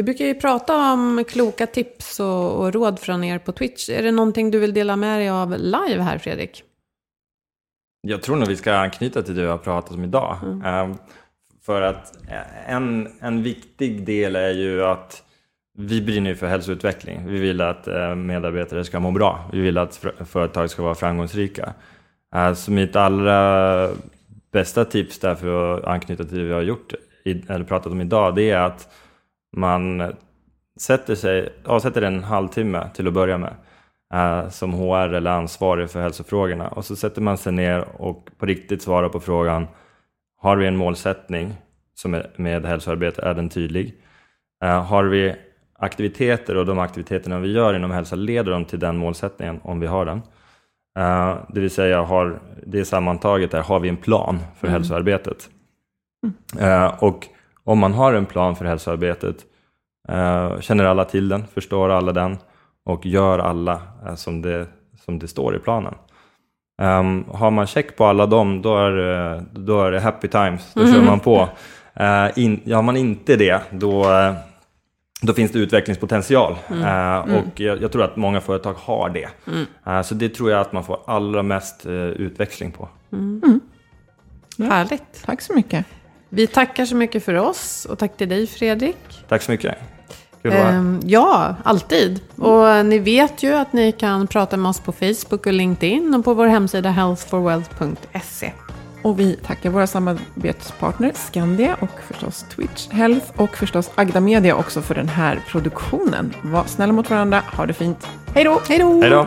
Vi brukar ju prata om kloka tips och, och, råd från er på Twitch. Är det någonting du vill dela med dig av live här, Fredrik? Jag tror nog vi ska anknyta till det vi har pratat om idag. Mm. Um, för att en, en viktig del är ju att vi brinner för hälsoutveckling. Vi vill att uh, medarbetare ska må bra. Vi vill att företag ska vara framgångsrika. Uh, så mitt allra bästa tips där för att anknyta till det vi har gjort, eller pratat om idag, det är att man sätter, sig, avsätter en halvtimme till att börja med eh, som HR eller ansvarig för hälsofrågorna och så sätter man sig ner och på riktigt svarar på frågan har vi en målsättning som är med hälsoarbete, är den tydlig? Eh, har vi aktiviteter och de aktiviteterna vi gör inom hälsa, leder de till den målsättningen om vi har den? Uh, det vill säga, har, det sammantaget är, har vi en plan för mm. hälsoarbetet? Mm. Och om man har en plan för hälsoarbetet, uh, känner alla till den, förstår alla den och gör alla som, det, som det står i planen. Um, har man check på alla dem, då är, då är det happy times, då mm. kör man på. In, har man inte det, då då finns det utvecklingspotential. Mm. Uh, mm. Och jag, jag, tror att många företag har det. Uh, så det tror jag att man får allra mest uh, utväxling på. Mm. Mm. Ja. Härligt. Tack så mycket. Vi tackar så mycket för oss och tack till dig Fredrik. Tack så mycket. Kul att um, Ja, alltid. Och ni vet ju att ni kan prata med oss på Facebook och LinkedIn och på vår hemsida healthforwealth.se. Och vi tackar våra samarbetspartner Skandia och förstås Twitch Health och förstås Agda Media också för den här produktionen. Var snälla mot varandra, ha det fint. Hej då! Hej då! Hej då!